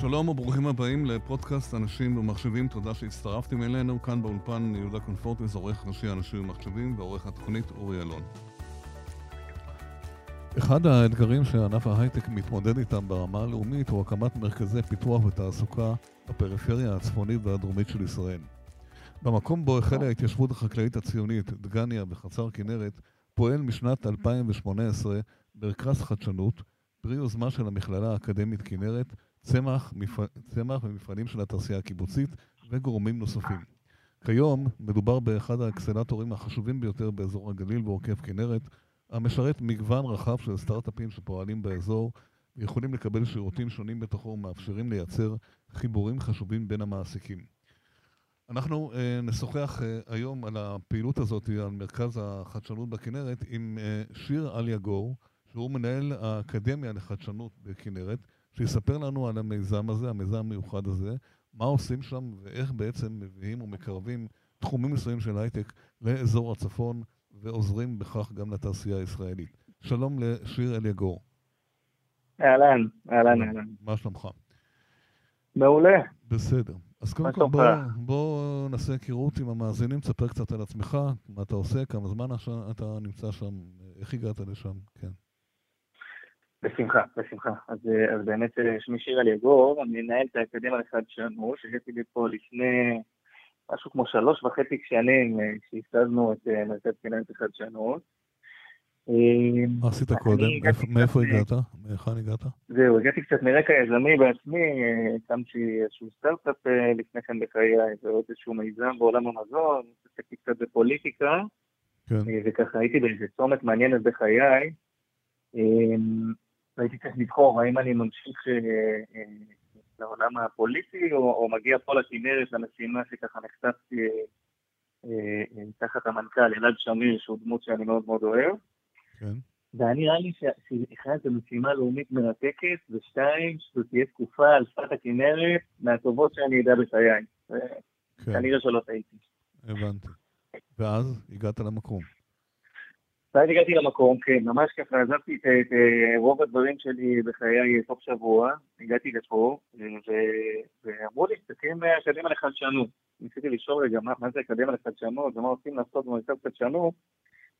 שלום וברוכים הבאים לפודקאסט אנשים ומחשבים, תודה שהצטרפתם אלינו. כאן באולפן יהודה קונפורטס, עורך ראשי אנשים ומחשבים ועורך התוכנית אורי אלון. אחד האתגרים שענף ההייטק מתמודד איתם ברמה הלאומית הוא הקמת מרכזי פיתוח ותעסוקה בפריפריה הצפונית והדרומית של ישראל. במקום בו החלה ההתיישבות החקלאית הציונית, דגניה וחצר כנרת, פועל משנת 2018 מרכז חדשנות, פרי יוזמה של המכללה האקדמית כנרת, צמח, מפ... צמח ומפעלים של התעשייה הקיבוצית וגורמים נוספים. כיום מדובר באחד האקסלטורים החשובים ביותר באזור הגליל ועוקף כנרת, המשרת מגוון רחב של סטארט-אפים שפועלים באזור ויכולים לקבל שירותים שונים בתוכו ומאפשרים לייצר חיבורים חשובים בין המעסיקים. אנחנו אה, נשוחח אה, היום על הפעילות הזאת, על מרכז החדשנות בכנרת, עם אה, שיר אליה גור, שהוא מנהל האקדמיה לחדשנות בכנרת, שיספר לנו על המיזם הזה, המיזם המיוחד הזה, מה עושים שם ואיך בעצם מביאים ומקרבים תחומים מסוימים של הייטק לאזור הצפון ועוזרים בכך גם לתעשייה הישראלית. שלום לשיר אליגור. אהלן, אהלן, אהלן. מה שלומך? מעולה. בסדר. אז קודם כל בוא, בוא נעשה היכרות עם המאזינים, תספר קצת על עצמך, מה אתה עושה, כמה זמן אתה נמצא שם, איך הגעת לשם, כן. בשמחה, בשמחה. אז, אז באמת שמי שיר אליגור, אני מנהל את האקדמיה לחדשנות, שהגעתי לפה לפני משהו כמו שלוש וחצי שנים כשהסתדנו את מרכז פיננסי חדשנות. מה עשית קודם? מאיפה הגעת? מהיכן הגעת? זהו, הגעתי קצת מרקע יזמי בעצמי, הקמתי איזשהו סטארט-אפ לפני כן בחיי, ועוד איזשהו מיזם בעולם המזון, עסקתי קצת בפוליטיקה, כן. וככה הייתי באיזה צומת מעניינת בחיי. והייתי צריך לבחור האם אני ממשיך לעולם הפוליטי, או, או מגיע פה לכנרת למשימה שככה נחשפתי תחת המנכ"ל אלעד שמיר, שהוא דמות שאני מאוד מאוד אוהב. כן. ואני נראה לי שאחד זו משימה לאומית מרתקת, ושתיים, שזו תהיה תקופה על שפת הכנרת מהטובות שאני אדע בחיי. כן. כנראה שלא טעיתי. הבנתי. ואז הגעת למקום. ואז הגעתי למקום, כן, ממש ככה, עזבתי את, את רוב הדברים שלי בחיי סוף שבוע, הגעתי לפה, ואמרו לי, תקים אקדמיה לחדשנות. ניסיתי לשאול רגע, מה, מה זה אקדמיה לחדשנות, ומה רוצים לעשות במרכז חדשנות?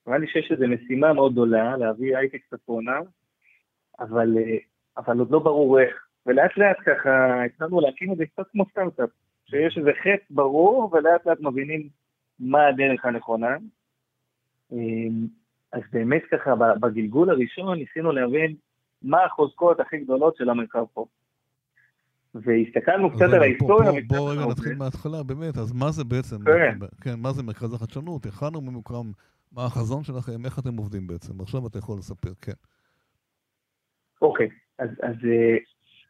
נראה לי שיש איזו משימה מאוד גדולה, להביא הייטק צפונה, אבל, אבל עוד לא ברור איך. ולאט לאט ככה התחלנו להקים את זה קצת כמו סטארט-אפ, שיש איזה חטא ברור, ולאט לאט מבינים מה הדרך הנכונה. אז באמת ככה, בגלגול הראשון ניסינו להבין מה החוזקות הכי גדולות של המרחב פה. והסתכלנו קצת על ההיסטוריה. בוא, בוא רגע נתחיל מההתחלה, באמת, אז מה זה בעצם, כן. כן, מה זה מרכז החדשנות, היכן הוא ממוקם, מה החזון שלכם, איך אתם עובדים בעצם, עכשיו אתה יכול לספר, כן. אוקיי, אז, אז אה,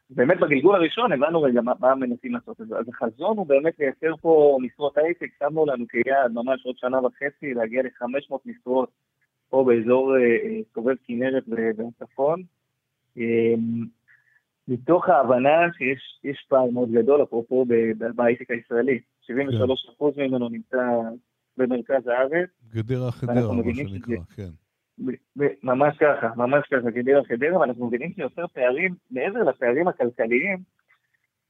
באמת בגלגול הראשון הבנו רגע מה, מה מנסים לעשות את זה. אז החזון הוא באמת לייצר פה משרות הייטק, שמנו לנו כיעד ממש עוד שנה וחצי להגיע ל-500 משרות פה באזור אה, אה, סובב כנרת והצפון, אמ, מתוך ההבנה שיש פער מאוד גדול, אפרופו בהייטק הישראלי, 73% כן. ממנו נמצא במרכז הארץ. גדרה חדרה, מה שנקרא, כן. ממש ככה, ממש ככה, גדרה חדרה, ואנחנו מבינים שיותר פערים, מעבר לפערים הכלכליים,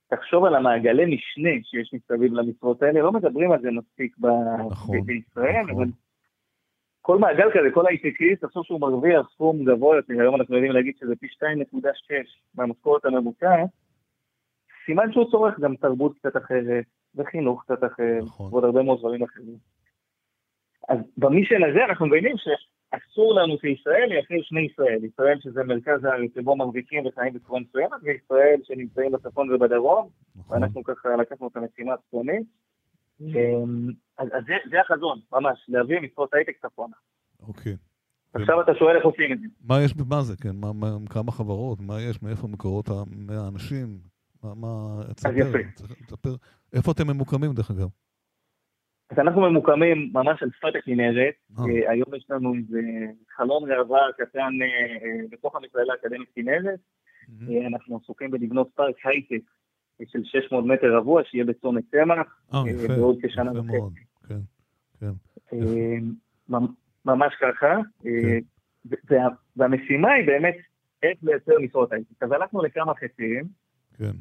תחשוב על המעגלי משנה שיש מסביב למשרות האלה, לא מדברים על זה מספיק נכון, בישראל, נכון. אבל כל מעגל כזה, כל הייטקיסט, תחשוב שהוא מרוויח סכום גבוה יותר, היום אנחנו יודעים להגיד שזה פי 2.6 מהמשכורת הממוצעת, סימן שהוא צורך גם תרבות קצת אחרת, וחינוך קצת אחר, נכון. ועוד הרבה מאוד דברים אחרים. אז במישן הזה אנחנו מבינים שאסור לנו כישראל לייצר שני ישראל, ישראל שזה מרכז הארץ שבו מרוויחים וחיים בצורה מסוימת, וישראל שנמצאים בצפון ובדרום, נכון. ואנחנו ככה לקחנו את המשימה הצפונית. אמ, אז, זה, זה החזון, ממש, להביא משרות הייטק צפונה. אוקיי. עכשיו אתה שואל איך עושים את זה. מה יש במה זה, כן? מה, מה, כמה חברות, מה יש, מאיפה מקורות האנשים? מה. תספר, איפה אתם ממוקמים דרך אגב? אז אנחנו ממוקמים ממש על שפת הכנרת, אה. אה, היום יש לנו איזה חלון ראווה קטן אה, בתוך המכללה האקדמית כנרת, אנחנו עסוקים בלבנות פארק הייטק של 600 מטר רבוע, שיהיה בצומת צמח, אה, בעוד כשנה וחצי. כן, כן. ממש ככה. כן. והמשימה היא באמת איך לייצר משרות הייטק. אז הלכנו לכמה חצים. כן.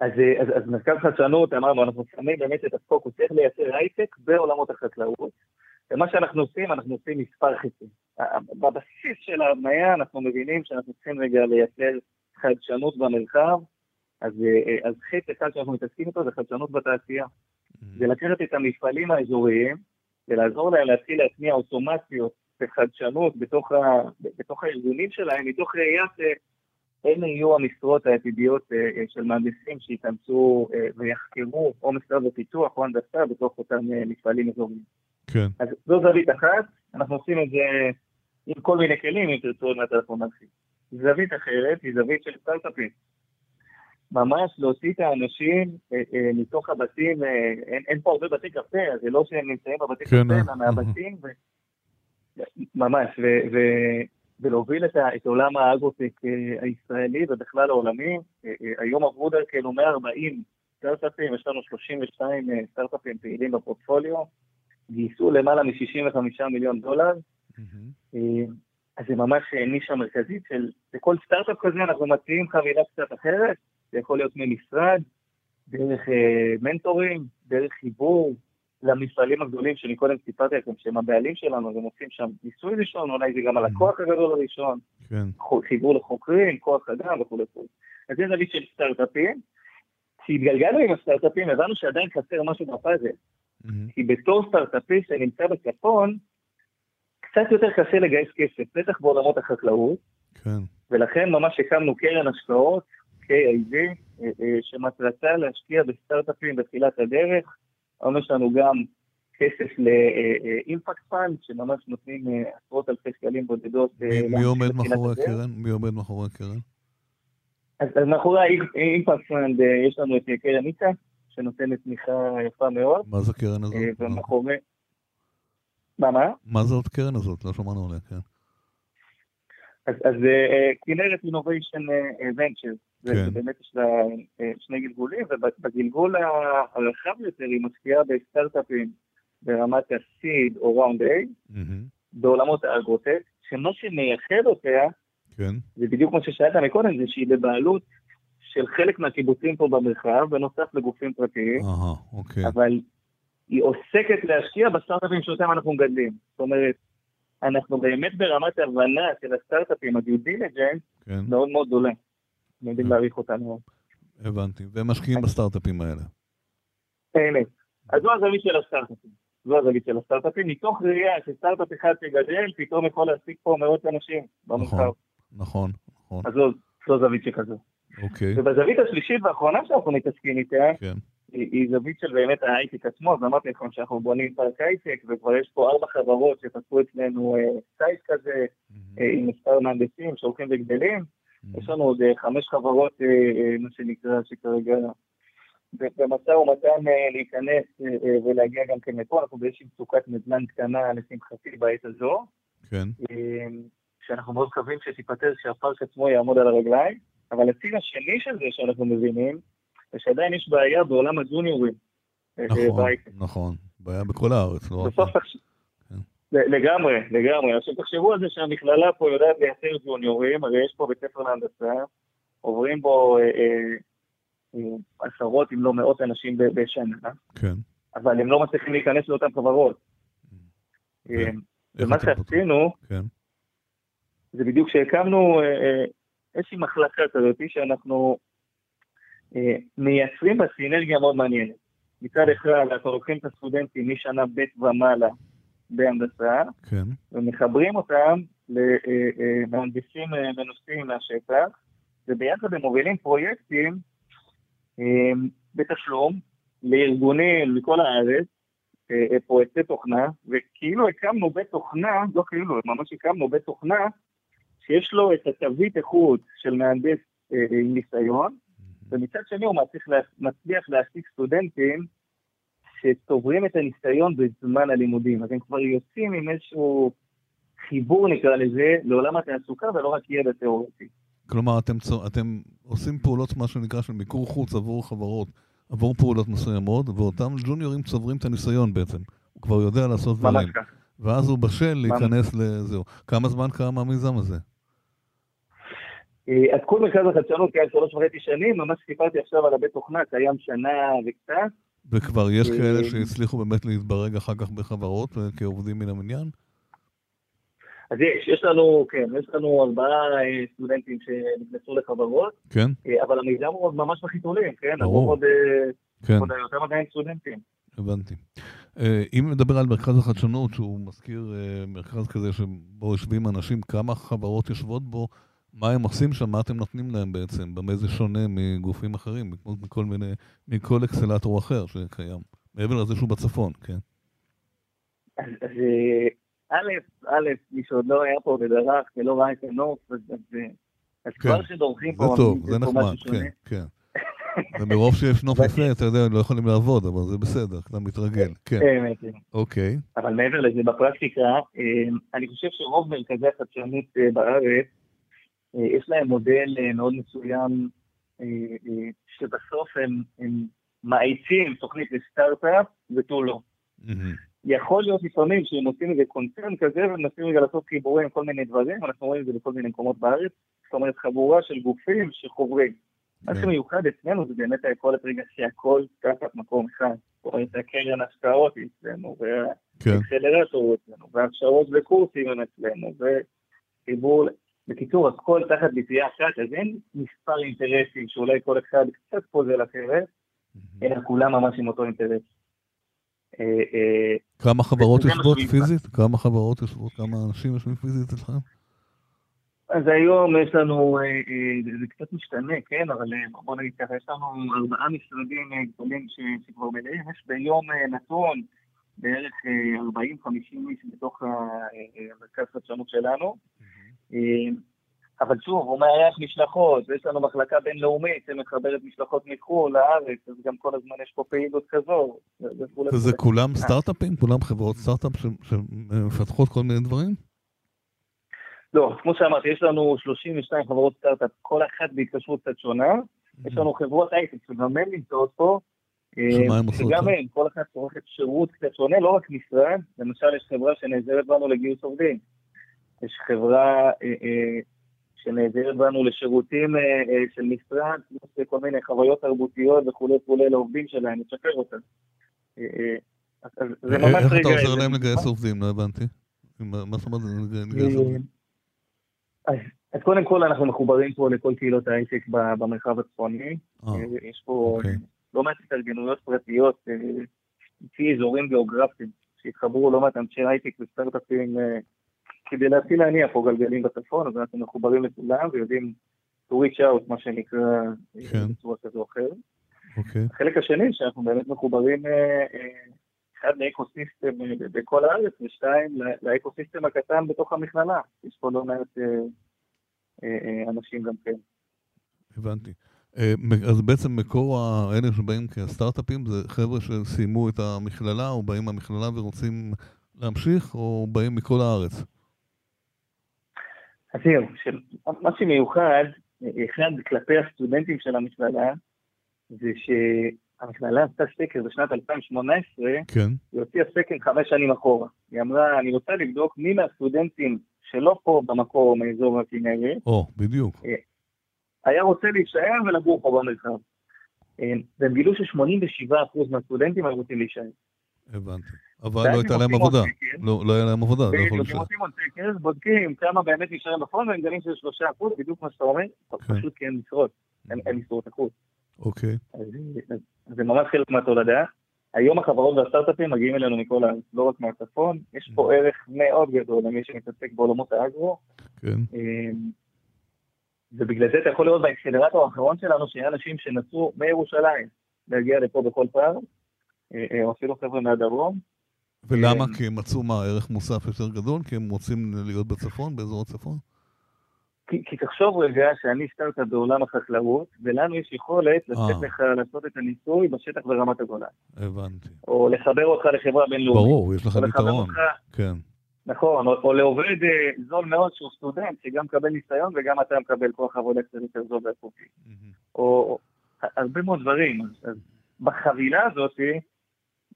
אז, אז, אז מרכז חדשנות, אמרנו, אנחנו שמים באמת את הפוקוס, איך לייצר הייטק בעולמות החקלאות. ומה שאנחנו עושים, אנחנו עושים מספר חיצים. בבסיס של ההבניה אנחנו מבינים שאנחנו צריכים רגע לייצר חדשנות במרחב, אז, אז חטא אחד שאנחנו מתעסקים איתו זה חדשנות בתעשייה. Mm-hmm. זה לקחת את המפעלים האזוריים ולעזור להם להתחיל להטמיע אוטומציות וחדשנות בתוך, ה, בתוך הארגונים שלהם, מתוך ראיית אלה יהיו המשרות העתידיות אה, של מהנדסים שייכנסו אה, ויחקרו או משרד הפיתוח או הנדסה בתוך אותם אה, מפעלים אזוריים. כן. אז זו זווית אחת, אנחנו עושים את זה עם כל מיני כלים, אם תרצו עוד מעט אנחנו נרחיב. זווית אחרת היא זווית של סטארט-אפים. ממש להוציא את האנשים אה, אה, מתוך הבתים, אה, אין, אין פה הרבה בתי קפה, זה לא שהם נמצאים בבתי כן, קפה, אלא מהבתים, ו... ממש, ו, ו, ולהוביל את, את עולם האגרוטק הישראלי ובכלל העולמי. היום עברו דרכנו 140 סטארט-אפים, יש לנו 32 סטארט-אפים פעילים בפורטפוליו, גייסו למעלה מ-65 מיליון דולר. Mm-hmm. אז זה ממש נישה מרכזית של, לכל סטארט-אפ כזה אנחנו מציעים חבילה קצת אחרת, זה יכול להיות ממשרד, דרך אה, מנטורים, דרך חיבור למפעלים הגדולים שאני קודם סיפרתי לכם, שהם הבעלים שלנו, והם עושים שם ניסוי ראשון, אולי זה גם הלקוח הגדול הראשון, כן. חיבור לחוקרים, כוח אדם וכו' וכו'. אז זה זווית של סטארט-אפים. כשהתגלגלנו עם הסטארט-אפים, הבנו שעדיין חסר משהו בפאזל. Mm-hmm. כי בתור סטארט-אפיסט שנמצא בצפון, קצת יותר קשה לגייס כסף, בטח בעולמות החקלאות. כן. ולכן ממש הקמנו קרן השקעות KIV, אה, אה, שמטרתה להשקיע בסטארט-אפים בתחילת הדרך. היום יש לנו גם כסף ל impact fund, שממש נותנים אה, עשרות אלפי שקלים בודדות. מי עומד מאחורי הקרן? מי עומד מאחורי הקרן? אז, מאחורי ה impact fund יש לנו את קרן איצה, שנותנת תמיכה יפה מאוד. מה זה הקרן הזאת? ומאחורי... מה, מה? מה זאת הקרן הזאת? לא שמענו עליה, כן. אז, כנרת אינוביישן ובאמת יש לה אה, שני גלגולים, ובגלגול הרחב יותר היא משקיעה בסטארט-אפים ברמת ה-seed או round A, בעולמות האגרוטק, שמה שמייחד אותה, כן. זה בדיוק כמו ששאלת מקודם, זה שהיא בבעלות של חלק מהקיבוצים פה במרחב, בנוסף לגופים פרטיים, אהה, אוקיי. אבל היא עוסקת להשקיע בסטארט-אפים שאותם אנחנו מגדלים. זאת אומרת, אנחנו באמת ברמת הבנה של הסטארט-אפים, ה due diligence, כן. מאוד מאוד גדולה. יודעים אה. להעריך אותנו. הבנתי, והם משקיעים בסטארט-אפים האלה. אמת. אז זו הזווית של הסטארט-אפים. זו הזווית של הסטארט-אפים, מתוך ראייה שסטארט-אפ אחד שגדל, פתאום יכול להעסיק פה מאות אנשים במרחב. נכון, נכון, נכון. אז זו, זו זווית שכזו. אוקיי. ובזווית השלישית והאחרונה שאנחנו מתעסקים איתה, כן. היא, היא זווית של באמת ההייטק עצמו, אז אמרתי לכם שאנחנו בונים פארק הייטק, וכבר יש פה ארבע חברות שפתחו אצלנו אה, site כזה, mm-hmm. אה, עם מספר מהנדסים שהולכים וגדלים. יש לנו עוד אה, חמש חברות, אה, אה, מה שנקרא, שכרגע במשא ומתן להיכנס ולהגיע גם כן לפה, אנחנו באיזושהי מצוקת נדל"ן קטנה, לשמחתי, בעת הזו. כן. שאנחנו מאוד מקווים שתיפטר, שהפארק עצמו יעמוד על הרגליים. אבל הציר השני של זה שאנחנו מבינים, זה שעדיין יש בעיה בעולם הג'וניורים. נכון, נכון. בעיה בכל הארץ, לא בסוף לגמרי, לגמרי. עכשיו תחשבו על זה שהמכללה פה יודעת לייצר ג'וניורים, הרי יש פה בית ספר להנדסה, עוברים בו אה, אה, אה, עשרות אם לא מאות אנשים בשנה, כן. אבל הם לא מצליחים להיכנס לאותן חברות. ומה שעשינו, כן. זה בדיוק שהקמנו איזושהי מחלקה כזאת שאנחנו מייצרים בה סינרגיה מאוד מעניינת. מצד אחד אנחנו לוקחים את הסטודנטים משנה ב' ומעלה בהנדסה, כן. ומחברים אותם למהנדסים אה, מנוסים מהשטח, וביחד הם מובילים פרויקטים אה, בתשלום לארגונים מכל הארץ, אה, פרויקטי תוכנה, וכאילו הקמנו בית תוכנה, לא כאילו, ממש הקמנו בית תוכנה, שיש לו את התווית איכות של מהנדס עם ניסיון, ומצד שני הוא מצליח להעסיק סטודנטים שצוברים את הניסיון בזמן הלימודים, אז הם כבר יוצאים עם איזשהו חיבור נקרא לזה לעולם התעסוקה ולא רק ידע תיאורטי. כלומר, אתם, אתם עושים פעולות, מה שנקרא, של מיקור חוץ עבור חברות, עבור פעולות מסוימות, ואותם ג'וניורים צוברים את הניסיון בעצם. הוא כבר יודע לעשות דברים. ממש ככה. ואז הוא בשל להיכנס לזהו. כמה זמן קם המיזם הזה? אה, אז כל מרכז החדשנות קיים שלוש וחצי שנים, ממש סיפרתי עכשיו על הבית תוכנה, קיים שנה וקצת. וכבר יש כאלה שהצליחו באמת להתברג אחר כך בחברות כעובדים מן המניין? אז יש, יש לנו, כן, יש לנו ארבעה אה, סטודנטים שנכנסו לחברות, כן. אה, אבל המיזם הוא עוד ממש בחיתולים, כן? ברור. עוד, אה, כן. עוד יותר מדי סטודנטים. הבנתי. אם נדבר על מרכז החדשנות, שהוא מזכיר מרכז כזה שבו יושבים אנשים, כמה חברות יושבות בו, מה הם עושים שם, מה אתם נותנים להם בעצם, במה זה שונה מגופים אחרים, מכל מיני, מכל אקסלטור אחר שקיים, מעבר לזה שהוא בצפון, כן? אז, אז א', א', מי שעוד לא היה פה ודרך ולא ראה את הנוף, אז, אז, אז כן, כבר שדורכים פה... זה טוב, זה נחמד, כן, כן. ומרוב שיש נוף יפה, אתה יודע, לא יכולים לעבוד, אבל זה בסדר, אתה מתרגל, כן. כן. אוקיי. אבל מעבר לזה, בפרקטיקה, אה, אני חושב שרוב מרכזי החדשנות אה, בארץ, אה, יש להם מודל מאוד מסוים, שבסוף הם מאיצים תוכנית לסטארט-אפ ותו לא. יכול להיות לפעמים שהם עושים איזה קונצרן כזה ומנסים רגע לעשות חיבורים עם כל מיני דברים, אנחנו רואים את זה בכל מיני מקומות בארץ, זאת אומרת חבורה של גופים שחוברים. מה כן. שמיוחד אצלנו זה באמת היכולת רגע שהכל תחת מקום אחד. זאת אומרת, הקרן השקעות אצלנו, והאקסלרטור הוא אצלנו, והכשרות וקורסים הם אצלנו, וחיבור, בקיצור, אז כל תחת ביציאה אחת, אז אין מספר אינטרסים שאולי כל אחד קצת פוזל אחרת, אלא כולם ממש עם אותו אינטרס. אה, אה, כמה חברות יושבות פיזית? כמה חברות יושבות? כמה אנשים יושבים פיזית אצלכם? אז היום יש לנו, אה, זה קצת משתנה, כן, אבל בוא נגיד ככה, יש לנו ארבעה משרדים גדולים שכבר מלאים, יש ביום נתון בערך 40-50 איש בתוך המרכז חדשנות שלנו. אבל שוב, הוא מארח משלחות, ויש לנו מחלקה בינלאומית שמחברת משלחות מחו"ל לארץ, אז גם כל הזמן יש פה פעילות כזו. וזה כולם סטארט-אפים? כולם חברות סטארט-אפ שמפתחות כל מיני דברים? לא, כמו שאמרתי, יש לנו 32 חברות סטארט-אפ, כל אחת בהתקשרות קצת שונה. יש לנו חברות הייטק שגם הן נמצאות פה. עושות? שגם הן, כל אחת צורכת שירות קצת שונה, לא רק משרד, למשל יש חברה שנעזרת בנו לגיוס עובדים. יש חברה אה, אה, שנעזרת בנו לשירותים אה, של משרד, כל מיני חוויות תרבותיות וכולי וכולי לעובדים שלהם, לשפר אותם. זה ממש רגע... איך אתה עוזר להם לגייס עובדים? לא הבנתי. מה זאת אומרת לגייס עובדים? אז קודם כל אנחנו מחוברים פה לכל קהילות ההייטק במרחב הצפוני. יש פה אוקיי. לא מעט התארגנויות פרטיות לפי אזורים גיאוגרפיים, שהתחברו לא מעט אנשי הייטק וסטארט-אפים כדי להתחיל להניע פה גלגלים בצפון, אז אנחנו מחוברים לכולם ויודעים to reach out, מה שנקרא, כן. בצורה כזו או אחרת. אוקיי. החלק השני, שאנחנו באמת מחוברים, אה, אה, אחד לאקוסיסטם אה, בכל הארץ, ושתיים לאקוסיסטם הקטן בתוך המכללה. יש פה לא מעט אנשים גם כן. הבנתי. אז בעצם מקור האלה שבאים כסטארט-אפים זה חבר'ה שסיימו את המכללה, או באים מהמכללה ורוצים להמשיך, או באים מכל הארץ? אז זהו, מה שמיוחד, אחד כלפי הסטודנטים של המכללה, זה שהמכללה עשתה סקר בשנת 2018, כן. היא הוציאה סקר חמש שנים אחורה. היא אמרה, אני רוצה לבדוק מי מהסטודנטים שלא פה במקור מאזור הכנרת, או, בדיוק. אה, היה רוצה להישאר ולגור פה במרחב. אה, והם גילו ש-87% מהסטודנטים היו רוצים להישאר. הבנתי. אבל לא הייתה להם עבודה. לא, לא היה להם עבודה, לא יכולו להישאר. עושים עוד סקר, בודקים כמה באמת נשארים בפועל, והם גלים שזה שלושה אחוז, בדיוק מה שאתה אומר, כן. פשוט כי אין משרות, אין משרות אחוז. אוקיי. זה ממש חלק מהתולדה. היום החברות והסטארט-אפים מגיעים אלינו מכל הארץ, לא רק מהצפון. יש פה mm. ערך מאוד גדול למי שמתעסק בעולמות האגרו. כן. אמ, ובגלל זה אתה יכול לראות באקסלרטור האחרון שלנו, שיהיה אנשים שנסעו מירושלים להגיע לפה בכל פעם, אה, אה, או אפילו חבר'ה מהדרום, ולמה? כן. כי הם מצאו מה, ערך מוסף יותר גדול? כי הם רוצים להיות בצפון, באזור הצפון? כי, כי תחשוב רגע שאני סטארט-אפ בעולם החקלאות, ולנו יש יכולת לתת אה. לך לעשות את הניסוי בשטח ברמת הגולן. הבנתי. או לחבר אותך לחברה בינלאומית. ברור, יש לך יתרון. כן. נכון, או, או לעובד אה, זול מאוד שהוא סטודנט, שגם מקבל ניסיון וגם אתה מקבל כוח עבודה קצת יותר זול ואיכותי. Mm-hmm. או הרבה מאוד דברים. אז, אז בחבילה הזאת,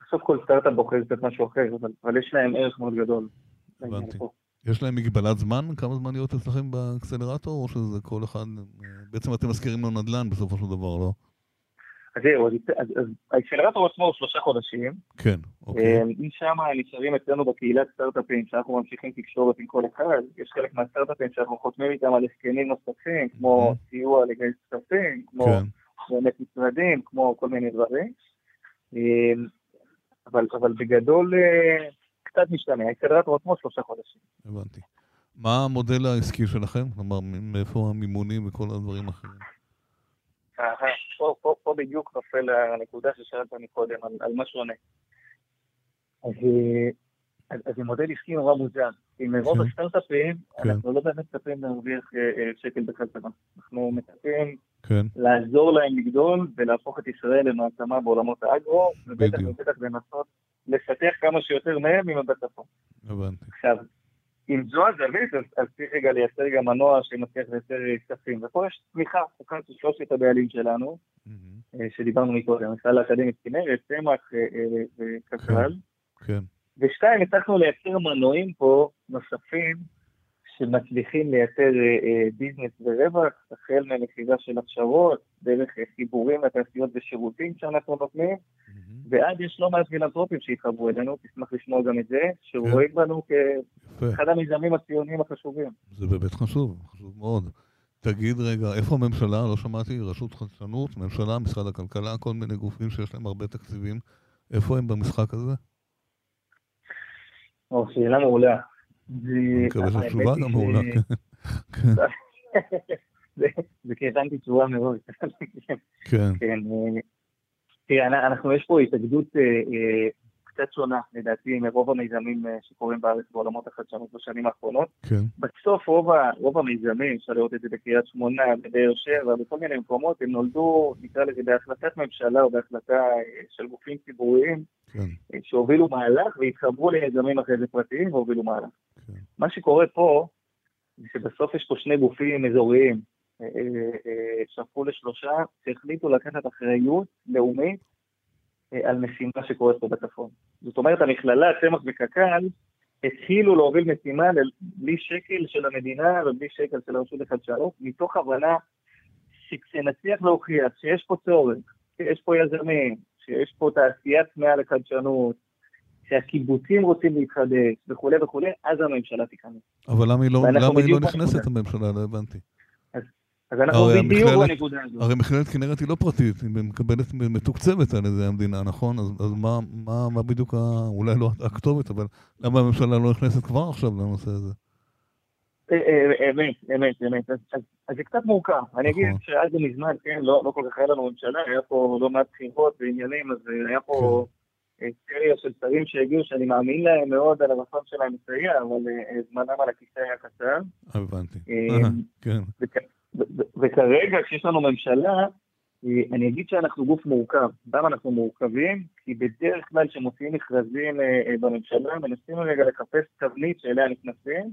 בסוף כל סטארט-אפ בוחר קצת משהו אחר, אבל, אבל יש להם ערך מאוד גדול. הבנתי. יש להם מגבלת זמן? כמה זמן להיות אצלכם באקסלרטור, או שזה כל אחד... בעצם אתם מזכירים לו נדל"ן בסופו של דבר, לא? אז זהו, אז האקסלרטור עצמו הוא שלושה חודשים. כן, אוקיי. משם נשארים אצלנו בקהילת סטארט-אפים, שאנחנו ממשיכים תקשורת עם כל אחד. יש חלק מהסטארט-אפים שאנחנו חותמים איתם על הסכמים נוספים, כמו סיוע לגייס כספים, כמו כן. באמת משרדים, כמו כל מיני דברים. אבל, אבל בגדול אה, קצת משתנה, האקסלרטור עצמו שלושה חודשים. הבנתי. מה המודל העסקי שלכם? כלומר, מאיפה המימונים וכל הדברים האחרים? פה, פה, פה בדיוק נופל הנקודה ששאלת מקודם, על, על מה שונה. אז, אז זה מודל עסקי נורא מוזר. עם רוב כן. הסטארט-אפים, כן. אנחנו לא באמת מצפים להרוויח אה, אה, שקל בחזרה. אנחנו מצפים כן. לעזור להם לגדול ולהפוך את ישראל למעצמה בעולמות האגרו, ובטח ובטח לנסות לפתח כמה שיותר מהם עם הבטחון. הבנתי. עכשיו, אם זו הזווית, אז, אז צריך רגע לייצר גם מנוע שמצליח לייצר כספים. ופה יש תמיכה, כאן של שלושת הבעלים שלנו, mm-hmm. שדיברנו מקודם, המכללה האקדמית כנרת, צמח וקק"ל. כן, כן. ושתיים, הצלחנו לייצר מנועים פה נוספים שמצליחים לייצר אה, אה, ביזנס ורווח, החל ממכירה של הכשרות, דרך אה, חיבורים לתעשיות ושירותים שאנחנו נותנים, mm-hmm. ועד יש לא מעט פילנטרופים שהתחברו אלינו, תשמח לשמוע גם את זה, שרואים כן. בנו כאחד המיזמים הציוניים החשובים. זה באמת חשוב, חשוב מאוד. תגיד רגע, איפה הממשלה? לא שמעתי, רשות חדשנות, ממשלה, משרד הכלכלה, כל מיני גופים שיש להם הרבה תקציבים. איפה הם במשחק הזה? או, שאלה מעולה. מקווה שהתשובה גם מעולה, כן. זה כי הבנתי תשובה מאוד. כן. כן. אה, תראה, אנחנו, יש פה התאגדות אה, אה, קצת שונה, לדעתי, מרוב המיזמים שקורים בארץ בעולמות החדשנות בשנים האחרונות. כן. בסוף רוב המיזמים, אפשר לראות את זה בקריית שמונה, בבאר שבע, בכל מיני מקומות, הם נולדו, נקרא לזה, בהחלטת ממשלה או בהחלטה של גופים ציבוריים, כן. שהובילו מהלך והתחברו ליזמים אחרי זה פרטיים והובילו מהלך. כן. מה שקורה פה, זה שבסוף יש פה שני גופים אזוריים אה, אה, אה, שהפכו לשלושה, שהחליטו לקחת אחריות לאומית על משימה שקורית פה בצפון. זאת אומרת, המכללה, צמח וקק"ל, התחילו להוביל משימה בלי שקל של המדינה ובלי שקל של הרשות לחדשנות, מתוך הבנה שכשנצליח להוכיח שיש פה צורך, שיש פה יזמים, שיש פה תעשיית מעל לחדשנות, שהקיבוצים רוצים להתחדש וכולי וכולי, אז הממשלה תיכנס. אבל למה היא לא, למה היא לא נכנסת הממשלה? לא הבנתי. אז אנחנו בדיוק בנקודה הזאת. הרי מכללת כנרת היא לא פרטית, היא מקבלת, מתוקצבת על ידי המדינה, נכון? אז, אז מה, מה, מה בדיוק, ה, אולי לא הכתובת, אבל למה הממשלה לא נכנסת כבר עכשיו לנושא הזה? אה, אה, אמת, אמת, אמת. אז זה קצת מורכב. אני אגיד נכון. שעד לא מזמן, כן, לא, לא כל כך היה לנו ממשלה, היה פה לא מעט בחירות ועניינים, אז היה פה... כן. סריה של שרים שהגיעו, שאני מאמין להם מאוד על הרצון שלהם לסייע, אבל אה, זמנם על הכיסא היה קצר. הבנתי, אה, כן. וכרגע, כשיש לנו ממשלה, אה, אני אגיד שאנחנו גוף מורכב. למה אנחנו מורכבים? כי בדרך כלל כשמוציאים מכרזים בממשלה, מנסים רגע לחפש תבנית שאליה נכנסים.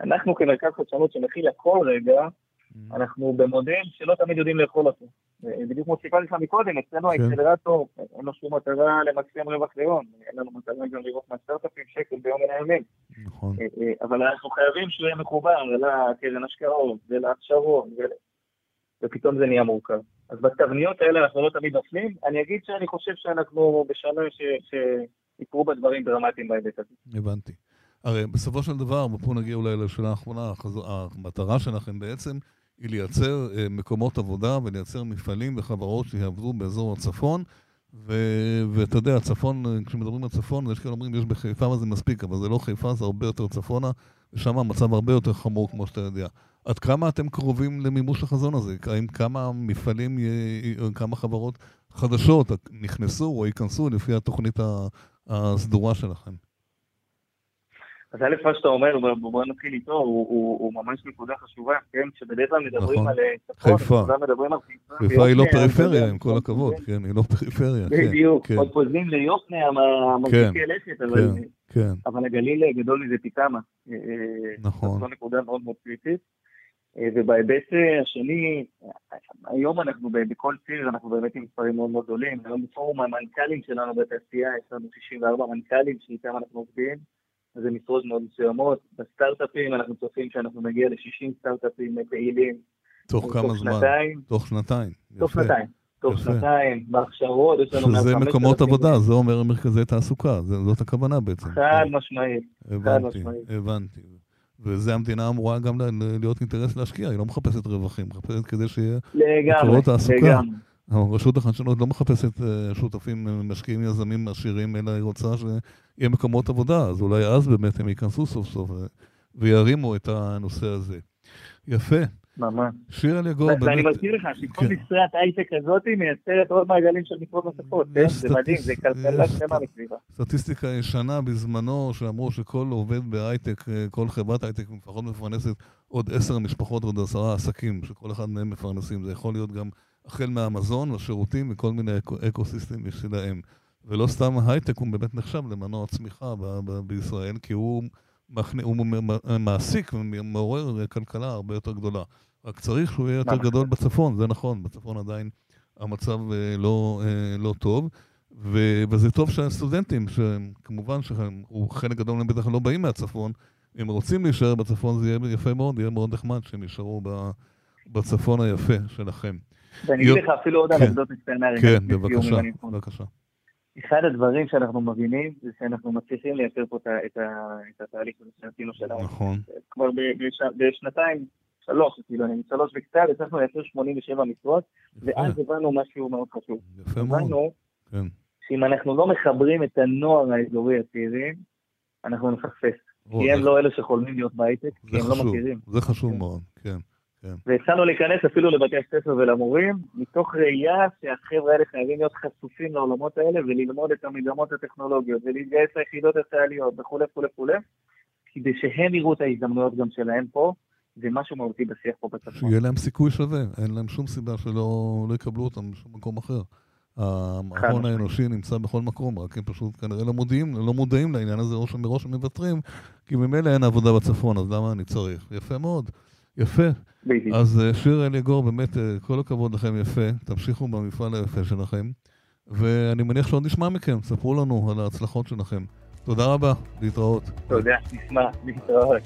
אנחנו כמרכז חדשנות שמכיל הכל רגע, mm-hmm. אנחנו במודל שלא תמיד יודעים לאכול אותו. בדיוק כמו שסיפרתי לך מקודם, אצלנו כן. האקסלרטור, אין לו שום מטרה למקסם רווח ליום, אין לנו מטרה גם לראות מהסטארט-אפים שקל ביום מן הימים. נכון. אה, אה, אבל אנחנו חייבים שהוא יהיה מחובר לקרן השקעות ולהכשרות, ופתאום זה נהיה מורכב. אז בתבניות האלה אנחנו לא תמיד נופלים. אני אגיד שאני חושב שאנחנו בשנה שיקרו בה דברים דרמטיים בהיבט הזה. הבנתי. הרי בסופו של דבר, ופה נגיע אולי לשאלה האחרונה, המטרה שלכם בעצם היא לייצר אה, מקומות עבודה ולייצר מפעלים וחברות שיעבדו באזור הצפון. ואתה יודע, הצפון, כשמדברים על צפון, יש כאלה אומרים, יש בחיפה וזה מספיק, אבל זה לא חיפה, זה הרבה יותר צפונה, ושם המצב הרבה יותר חמור, כמו שאתה יודע. עד כמה אתם קרובים למימוש החזון הזה? האם כמה מפעלים, כמה חברות חדשות נכנסו או ייכנסו לפי התוכנית הסדורה שלכם? אז א', מה שאתה אומר, בוא נתחיל איתו, הוא, הוא, הוא ממש נקודה חשובה, כן? כשבדרך כלל מדברים נכון. על אה, צפון, חיפה. מדברים על חיפה. חיפה היא לא פריפריה, עם כל הכבוד, כן, היא לא פריפריה. כן, בדיוק, כן. עוד פוזלים ליוקנעם, המרחיקי כן, לכת, אבל כן. אבל הגליל גדול מזה פי כמה. אה, נכון. זו נקודה מאוד מאוד קריטית. אה, ובהיבט השני, היום אנחנו בכל ציר, אנחנו באמת עם מספרים מאוד מאוד גדולים. היום בפורום המנכ"לים שלנו בתעשייה, יש לנו 64 מנכ"לים שאיתם אנחנו עובדים. זה משרות מאוד מסוימות. בסטארט-אפים אנחנו צופים שאנחנו נגיע ל-60 סטארט-אפים פעילים. תוך כמה זמן? שנתיים. תוך שנתיים. תוך שנתיים. תוך שנתיים, בהכשרות, יש לנו... שזה מקומות עבודה, זה אומר מרכזי תעסוקה, זאת הכוונה בעצם. חד משמעית. הבנתי, הבנתי. וזה המדינה אמורה גם להיות אינטרס להשקיע, היא לא מחפשת רווחים, מחפשת כדי שיהיה תעסוקה. לגמרי. רשות החדשנות לא מחפשת אה, שותפים אה, משקיעים יזמים עשירים, אלא היא רוצה שיהיה מקומות עבודה, אז אולי אז באמת הם ייכנסו סוף סוף אה, וירימו את הנושא הזה. יפה. ממש. שיר אליגור, באמת... ואני מזכיר לך שכל כן. משרת הייטק הזאת מייצרת עוד מעגלים של משרות נוספות, כן? זה מדהים, זה כלכלה שלמה מסביבה. סטטיסטיקה ישנה בזמנו, שאמרו שכל עובד בהייטק, כל חברת הייטק לפחות מפרנסת עוד עשר משפחות, עוד עשרה עסקים, שכל אחד מהם מפרנסים. זה יכול להיות גם החל מהמזון, השירותים וכל מיני אקו-סיסטמים שלהם. ולא סתם ההייטק הוא באמת נחשב למנוע צמיחה בישראל, כי הוא, מכנה, הוא מעסיק ומעורר כלכלה הרבה יותר גדולה. רק צריך שהוא יהיה יותר גדול בצפון, זה נכון, בצפון עדיין המצב אה, לא, אה, לא טוב. ו- וזה טוב שהסטודנטים, שכמובן שחלק גדול מהם בטח לא באים מהצפון, אם רוצים להישאר בצפון זה יהיה יפה מאוד, יהיה מאוד נחמד שהם יישארו בצפון היפה שלכם. ואני אגיד לך אפילו עוד אנקדוטה קטנה. כן, בבקשה, בבקשה. אחד הדברים שאנחנו מבינים זה שאנחנו מצליחים לייצר פה את התהליך שעשינו שלנו. נכון. כבר בשנתיים, שלוש, כאילו אני שלוש וקצת, הצלחנו לייצר 87 משרות, ואז הבנו משהו מאוד חשוב. יפה מאוד. הבנו כן. שאם אנחנו לא מחברים את הנוער האזורי הצעירים, אנחנו נפספס. כי הם לא אלה שחולמים להיות בהייטק, כי הם לא מכירים. זה חשוב כן. מאוד, כן. כן. והצענו להיכנס אפילו לבתי הספר ולמורים, מתוך ראייה שהחבר'ה האלה חייבים להיות חשופים לעולמות האלה וללמוד את המגמות הטכנולוגיות ולהתגייס ליחידות הצה"ליות וכולי וכולי וכולי, כדי שהם יראו את ההזדמנויות גם שלהם פה, זה משהו מהותי בשיח פה בצפון. שיהיה להם סיכוי שווה, אין להם שום סיבה שלא לא יקבלו אותם בשום מקום אחר. ההון האנושי נמצא בכל מקום, רק הם פשוט כנראה לא מודעים, לא מודעים לעניין הזה, או שמראש הם מוותרים, כי ממילא אין עבודה בצפון, אז למה אני צריך? יפה מאוד. יפה. אז אה, שיר אליגור, באמת, אה, כל הכבוד לכם יפה. תמשיכו במפעל היפה שלכם. ואני מניח שעוד נשמע מכם, ספרו לנו על ההצלחות שלכם. תודה רבה, להתראות. תודה, נשמע, להתראות.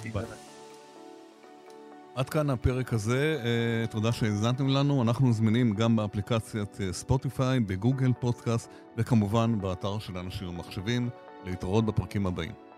עד כאן הפרק הזה, אה, תודה שהאזנתם לנו. אנחנו זמינים גם באפליקציית ספוטיפיי, בגוגל פודקאסט, וכמובן באתר של אנשים ומחשבים. להתראות בפרקים הבאים.